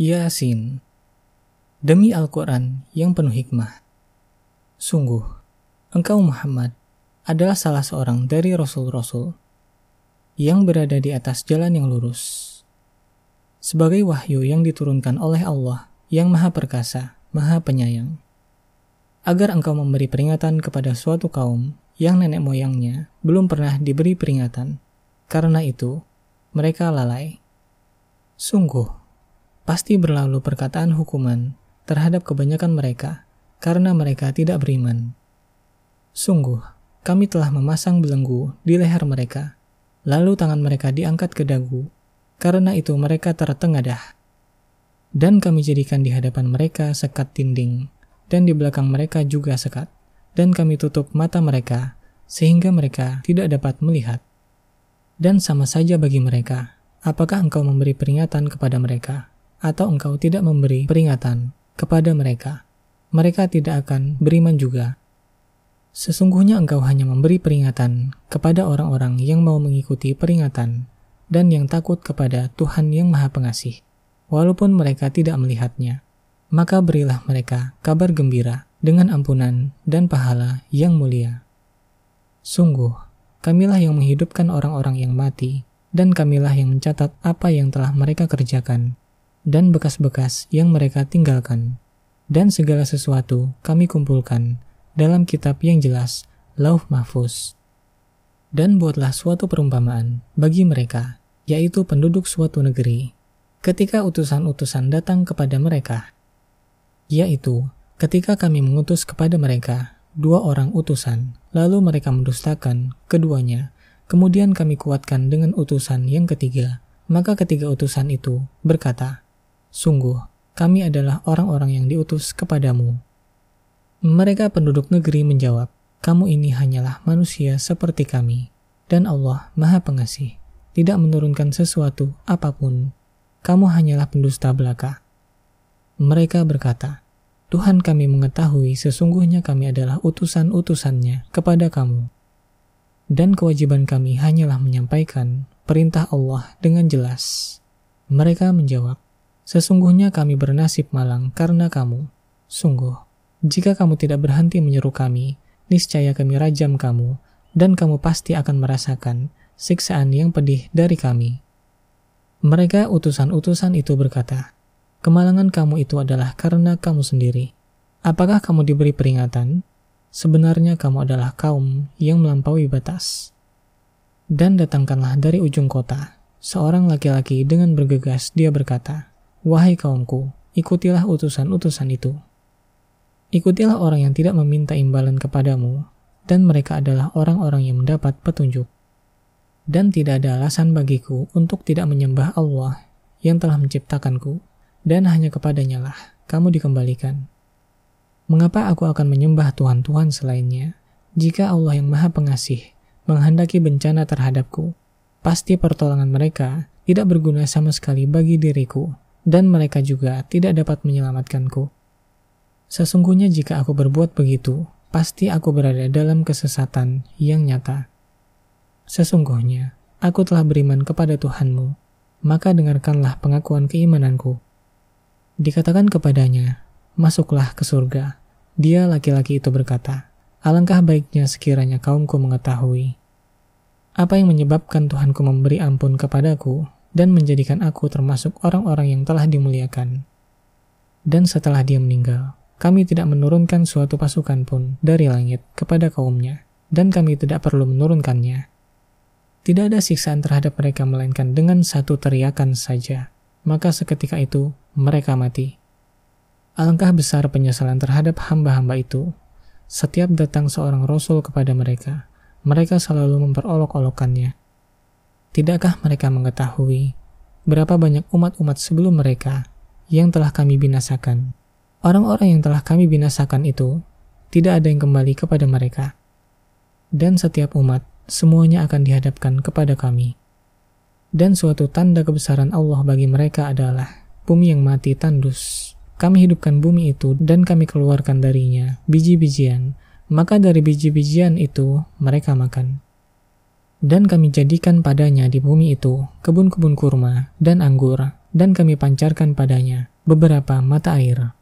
Yasin Demi Al-Quran yang penuh hikmah Sungguh, engkau Muhammad adalah salah seorang dari Rasul-Rasul yang berada di atas jalan yang lurus. Sebagai wahyu yang diturunkan oleh Allah yang maha perkasa, maha penyayang. Agar engkau memberi peringatan kepada suatu kaum yang nenek moyangnya belum pernah diberi peringatan. Karena itu, mereka lalai. Sungguh, pasti berlalu perkataan hukuman terhadap kebanyakan mereka karena mereka tidak beriman. Sungguh, kami telah memasang belenggu di leher mereka, lalu tangan mereka diangkat ke dagu, karena itu mereka tertengadah. Dan kami jadikan di hadapan mereka sekat dinding, dan di belakang mereka juga sekat, dan kami tutup mata mereka, sehingga mereka tidak dapat melihat. Dan sama saja bagi mereka, apakah engkau memberi peringatan kepada mereka, atau engkau tidak memberi peringatan kepada mereka, mereka tidak akan beriman juga. Sesungguhnya engkau hanya memberi peringatan kepada orang-orang yang mau mengikuti peringatan dan yang takut kepada Tuhan yang Maha Pengasih, walaupun mereka tidak melihatnya. Maka berilah mereka kabar gembira dengan ampunan dan pahala yang mulia. Sungguh, kamilah yang menghidupkan orang-orang yang mati dan kamilah yang mencatat apa yang telah mereka kerjakan, dan bekas-bekas yang mereka tinggalkan. Dan segala sesuatu kami kumpulkan dalam kitab yang jelas, Lauh Mahfuz. Dan buatlah suatu perumpamaan bagi mereka, yaitu penduduk suatu negeri, ketika utusan-utusan datang kepada mereka, yaitu ketika kami mengutus kepada mereka dua orang utusan, lalu mereka mendustakan keduanya, Kemudian kami kuatkan dengan utusan yang ketiga. Maka ketiga utusan itu berkata, Sungguh, kami adalah orang-orang yang diutus kepadamu. Mereka penduduk negeri menjawab, Kamu ini hanyalah manusia seperti kami, dan Allah Maha Pengasih, tidak menurunkan sesuatu apa pun. Kamu hanyalah pendusta belaka. Mereka berkata, Tuhan kami mengetahui sesungguhnya kami adalah utusan-utusannya kepada kamu dan kewajiban kami hanyalah menyampaikan perintah Allah dengan jelas. Mereka menjawab, Sesungguhnya kami bernasib malang karena kamu. Sungguh, jika kamu tidak berhenti menyeru kami, niscaya kami rajam kamu, dan kamu pasti akan merasakan siksaan yang pedih dari kami. Mereka utusan-utusan itu berkata, Kemalangan kamu itu adalah karena kamu sendiri. Apakah kamu diberi peringatan? Sebenarnya kamu adalah kaum yang melampaui batas. Dan datangkanlah dari ujung kota, seorang laki-laki dengan bergegas dia berkata, Wahai kaumku, ikutilah utusan-utusan itu. Ikutilah orang yang tidak meminta imbalan kepadamu, dan mereka adalah orang-orang yang mendapat petunjuk. Dan tidak ada alasan bagiku untuk tidak menyembah Allah yang telah menciptakanku, dan hanya kepadanya lah kamu dikembalikan. Mengapa aku akan menyembah Tuhan-Tuhan selainnya? Jika Allah yang Maha Pengasih menghendaki bencana terhadapku, pasti pertolongan mereka tidak berguna sama sekali bagi diriku, dan mereka juga tidak dapat menyelamatkanku. Sesungguhnya jika aku berbuat begitu, pasti aku berada dalam kesesatan yang nyata. Sesungguhnya, aku telah beriman kepada Tuhanmu, maka dengarkanlah pengakuan keimananku. Dikatakan kepadanya, masuklah ke surga. Dia laki-laki itu berkata, Alangkah baiknya sekiranya kaumku mengetahui. Apa yang menyebabkan Tuhanku memberi ampun kepadaku dan menjadikan aku termasuk orang-orang yang telah dimuliakan. Dan setelah dia meninggal, kami tidak menurunkan suatu pasukan pun dari langit kepada kaumnya, dan kami tidak perlu menurunkannya. Tidak ada siksaan terhadap mereka melainkan dengan satu teriakan saja, maka seketika itu mereka mati. Alangkah besar penyesalan terhadap hamba-hamba itu. Setiap datang seorang rasul kepada mereka, mereka selalu memperolok-olokannya. Tidakkah mereka mengetahui berapa banyak umat-umat sebelum mereka yang telah kami binasakan? Orang-orang yang telah kami binasakan itu tidak ada yang kembali kepada mereka. Dan setiap umat semuanya akan dihadapkan kepada kami. Dan suatu tanda kebesaran Allah bagi mereka adalah bumi yang mati tandus kami hidupkan bumi itu dan kami keluarkan darinya biji-bijian, maka dari biji-bijian itu mereka makan. Dan kami jadikan padanya di bumi itu kebun-kebun kurma dan anggur, dan kami pancarkan padanya beberapa mata air.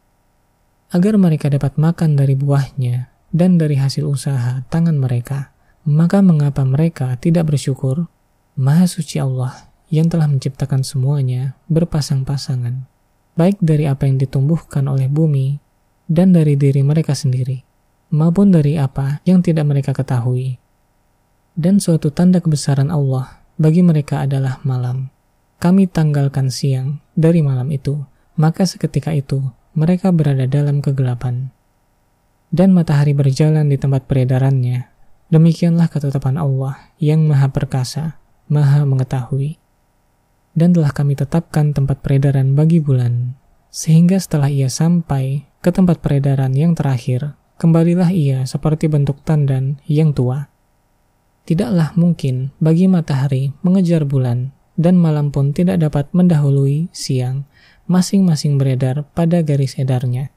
Agar mereka dapat makan dari buahnya dan dari hasil usaha tangan mereka, maka mengapa mereka tidak bersyukur? Maha suci Allah yang telah menciptakan semuanya berpasang-pasangan, baik dari apa yang ditumbuhkan oleh bumi dan dari diri mereka sendiri, maupun dari apa yang tidak mereka ketahui. Dan suatu tanda kebesaran Allah bagi mereka adalah malam. Kami tanggalkan siang dari malam itu, maka seketika itu mereka berada dalam kegelapan. Dan matahari berjalan di tempat peredarannya. Demikianlah ketetapan Allah yang maha perkasa, maha mengetahui. Dan telah kami tetapkan tempat peredaran bagi bulan, sehingga setelah ia sampai ke tempat peredaran yang terakhir, kembalilah ia seperti bentuk tandan yang tua. Tidaklah mungkin bagi matahari mengejar bulan, dan malam pun tidak dapat mendahului siang, masing-masing beredar pada garis edarnya.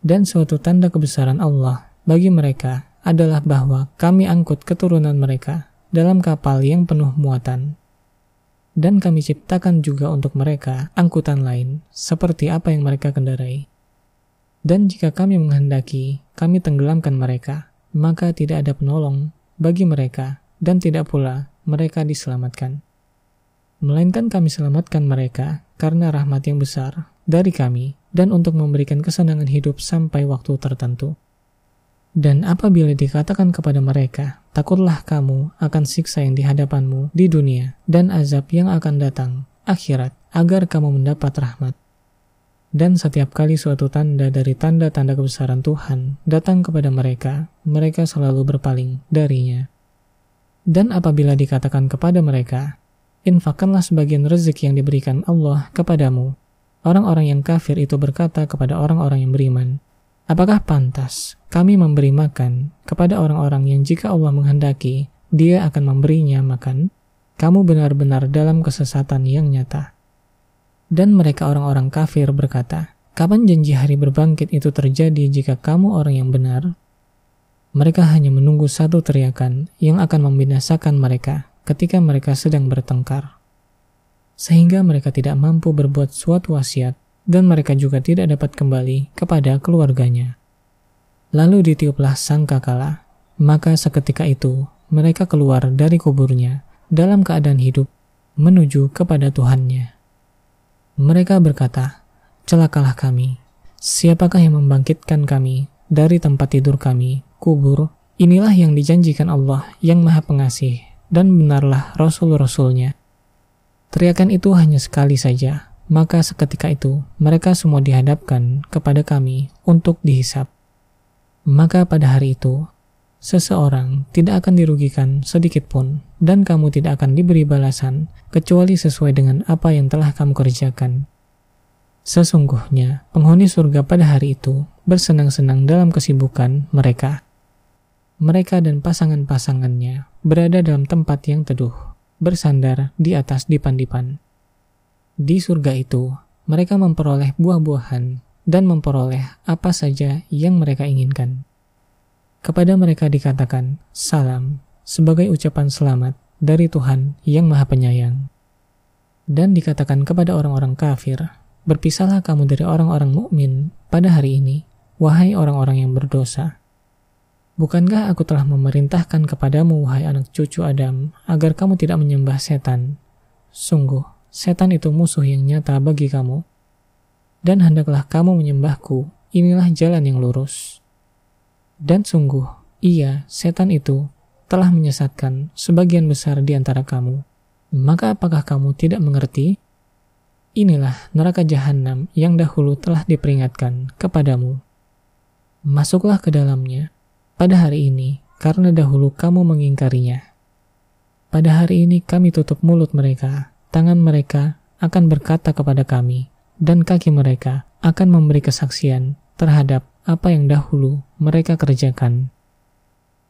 Dan suatu tanda kebesaran Allah bagi mereka adalah bahwa kami angkut keturunan mereka dalam kapal yang penuh muatan. Dan kami ciptakan juga untuk mereka angkutan lain, seperti apa yang mereka kendarai. Dan jika kami menghendaki, kami tenggelamkan mereka, maka tidak ada penolong bagi mereka, dan tidak pula mereka diselamatkan melainkan kami selamatkan mereka karena rahmat yang besar dari kami dan untuk memberikan kesenangan hidup sampai waktu tertentu. Dan apabila dikatakan kepada mereka, takutlah kamu akan siksa yang di hadapanmu di dunia dan azab yang akan datang akhirat agar kamu mendapat rahmat. Dan setiap kali suatu tanda dari tanda-tanda kebesaran Tuhan datang kepada mereka, mereka selalu berpaling darinya. Dan apabila dikatakan kepada mereka, infakkanlah sebagian rezeki yang diberikan Allah kepadamu. Orang-orang yang kafir itu berkata kepada orang-orang yang beriman, Apakah pantas kami memberi makan kepada orang-orang yang jika Allah menghendaki, dia akan memberinya makan? Kamu benar-benar dalam kesesatan yang nyata. Dan mereka orang-orang kafir berkata, Kapan janji hari berbangkit itu terjadi jika kamu orang yang benar? Mereka hanya menunggu satu teriakan yang akan membinasakan mereka ketika mereka sedang bertengkar, sehingga mereka tidak mampu berbuat suatu wasiat dan mereka juga tidak dapat kembali kepada keluarganya. Lalu ditiuplah sangkakala, maka seketika itu mereka keluar dari kuburnya dalam keadaan hidup menuju kepada Tuhannya. Mereka berkata, celakalah kami, siapakah yang membangkitkan kami dari tempat tidur kami, kubur, inilah yang dijanjikan Allah yang maha pengasih dan benarlah rasul-rasulnya. Teriakan itu hanya sekali saja, maka seketika itu mereka semua dihadapkan kepada kami untuk dihisap. Maka pada hari itu, seseorang tidak akan dirugikan sedikit pun, dan kamu tidak akan diberi balasan kecuali sesuai dengan apa yang telah kamu kerjakan. Sesungguhnya, penghuni surga pada hari itu bersenang-senang dalam kesibukan mereka mereka dan pasangan-pasangannya berada dalam tempat yang teduh, bersandar di atas dipan-dipan. Di surga itu, mereka memperoleh buah-buahan dan memperoleh apa saja yang mereka inginkan. Kepada mereka dikatakan salam sebagai ucapan selamat dari Tuhan yang Maha Penyayang. Dan dikatakan kepada orang-orang kafir, berpisahlah kamu dari orang-orang mukmin pada hari ini, wahai orang-orang yang berdosa Bukankah aku telah memerintahkan kepadamu, wahai anak cucu Adam, agar kamu tidak menyembah setan? Sungguh, setan itu musuh yang nyata bagi kamu. Dan hendaklah kamu menyembahku, inilah jalan yang lurus. Dan sungguh, ia, setan itu, telah menyesatkan sebagian besar di antara kamu. Maka apakah kamu tidak mengerti? Inilah neraka jahanam yang dahulu telah diperingatkan kepadamu. Masuklah ke dalamnya, pada hari ini karena dahulu kamu mengingkarinya. Pada hari ini kami tutup mulut mereka, tangan mereka akan berkata kepada kami, dan kaki mereka akan memberi kesaksian terhadap apa yang dahulu mereka kerjakan.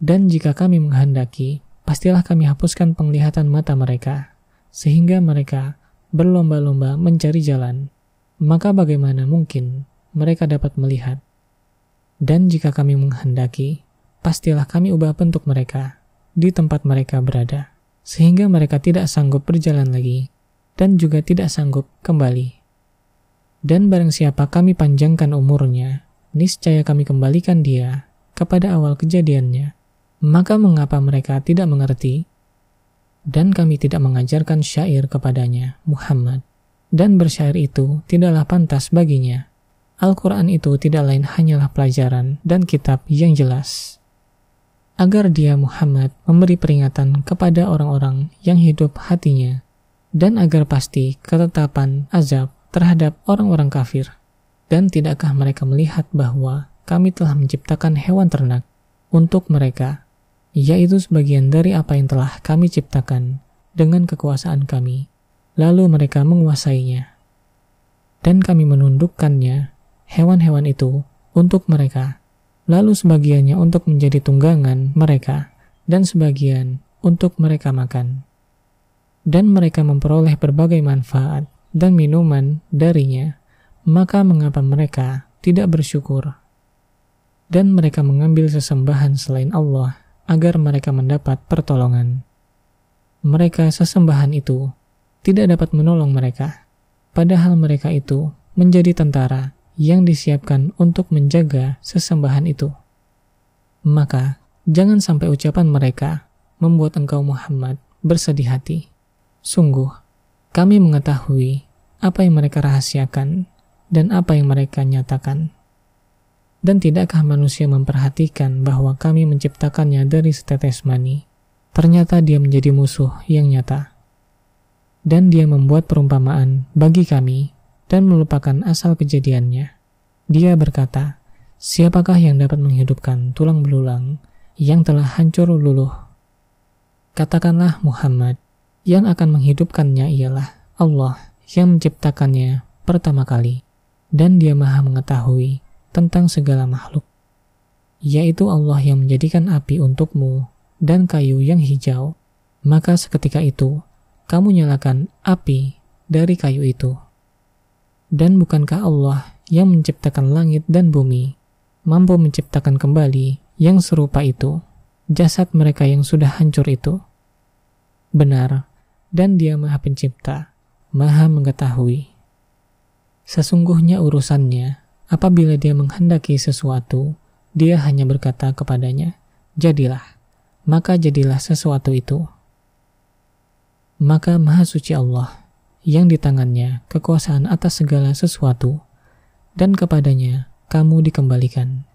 Dan jika kami menghendaki, pastilah kami hapuskan penglihatan mata mereka, sehingga mereka berlomba-lomba mencari jalan. Maka bagaimana mungkin mereka dapat melihat? Dan jika kami menghendaki, pastilah kami ubah bentuk mereka di tempat mereka berada, sehingga mereka tidak sanggup berjalan lagi dan juga tidak sanggup kembali. Dan barang siapa kami panjangkan umurnya, niscaya kami kembalikan dia kepada awal kejadiannya. Maka mengapa mereka tidak mengerti? Dan kami tidak mengajarkan syair kepadanya, Muhammad. Dan bersyair itu tidaklah pantas baginya. Al-Quran itu tidak lain hanyalah pelajaran dan kitab yang jelas. Agar dia Muhammad memberi peringatan kepada orang-orang yang hidup hatinya, dan agar pasti ketetapan azab terhadap orang-orang kafir. Dan tidakkah mereka melihat bahwa kami telah menciptakan hewan ternak untuk mereka, yaitu sebagian dari apa yang telah kami ciptakan dengan kekuasaan kami, lalu mereka menguasainya. Dan kami menundukkannya, hewan-hewan itu, untuk mereka, lalu sebagiannya untuk menjadi tunggangan mereka, dan sebagian untuk mereka makan. Dan mereka memperoleh berbagai manfaat dan minuman darinya, maka mengapa mereka tidak bersyukur? Dan mereka mengambil sesembahan selain Allah agar mereka mendapat pertolongan. Mereka sesembahan itu tidak dapat menolong mereka, padahal mereka itu menjadi tentara yang disiapkan untuk menjaga sesembahan itu. Maka, jangan sampai ucapan mereka membuat engkau Muhammad bersedih hati. Sungguh, kami mengetahui apa yang mereka rahasiakan dan apa yang mereka nyatakan. Dan tidakkah manusia memperhatikan bahwa kami menciptakannya dari setetes mani? Ternyata dia menjadi musuh yang nyata. Dan dia membuat perumpamaan bagi kami dan melupakan asal kejadiannya. Dia berkata, Siapakah yang dapat menghidupkan tulang belulang yang telah hancur luluh? Katakanlah Muhammad, yang akan menghidupkannya ialah Allah yang menciptakannya pertama kali, dan dia maha mengetahui tentang segala makhluk. Yaitu Allah yang menjadikan api untukmu dan kayu yang hijau, maka seketika itu kamu nyalakan api dari kayu itu. Dan bukankah Allah yang menciptakan langit dan bumi mampu menciptakan kembali yang serupa itu, jasad mereka yang sudah hancur itu? Benar, dan dia maha pencipta maha mengetahui. Sesungguhnya urusannya, apabila dia menghendaki sesuatu, dia hanya berkata kepadanya, jadilah, maka jadilah sesuatu itu. Maka maha suci Allah, yang di tangannya kekuasaan atas segala sesuatu, dan kepadanya kamu dikembalikan.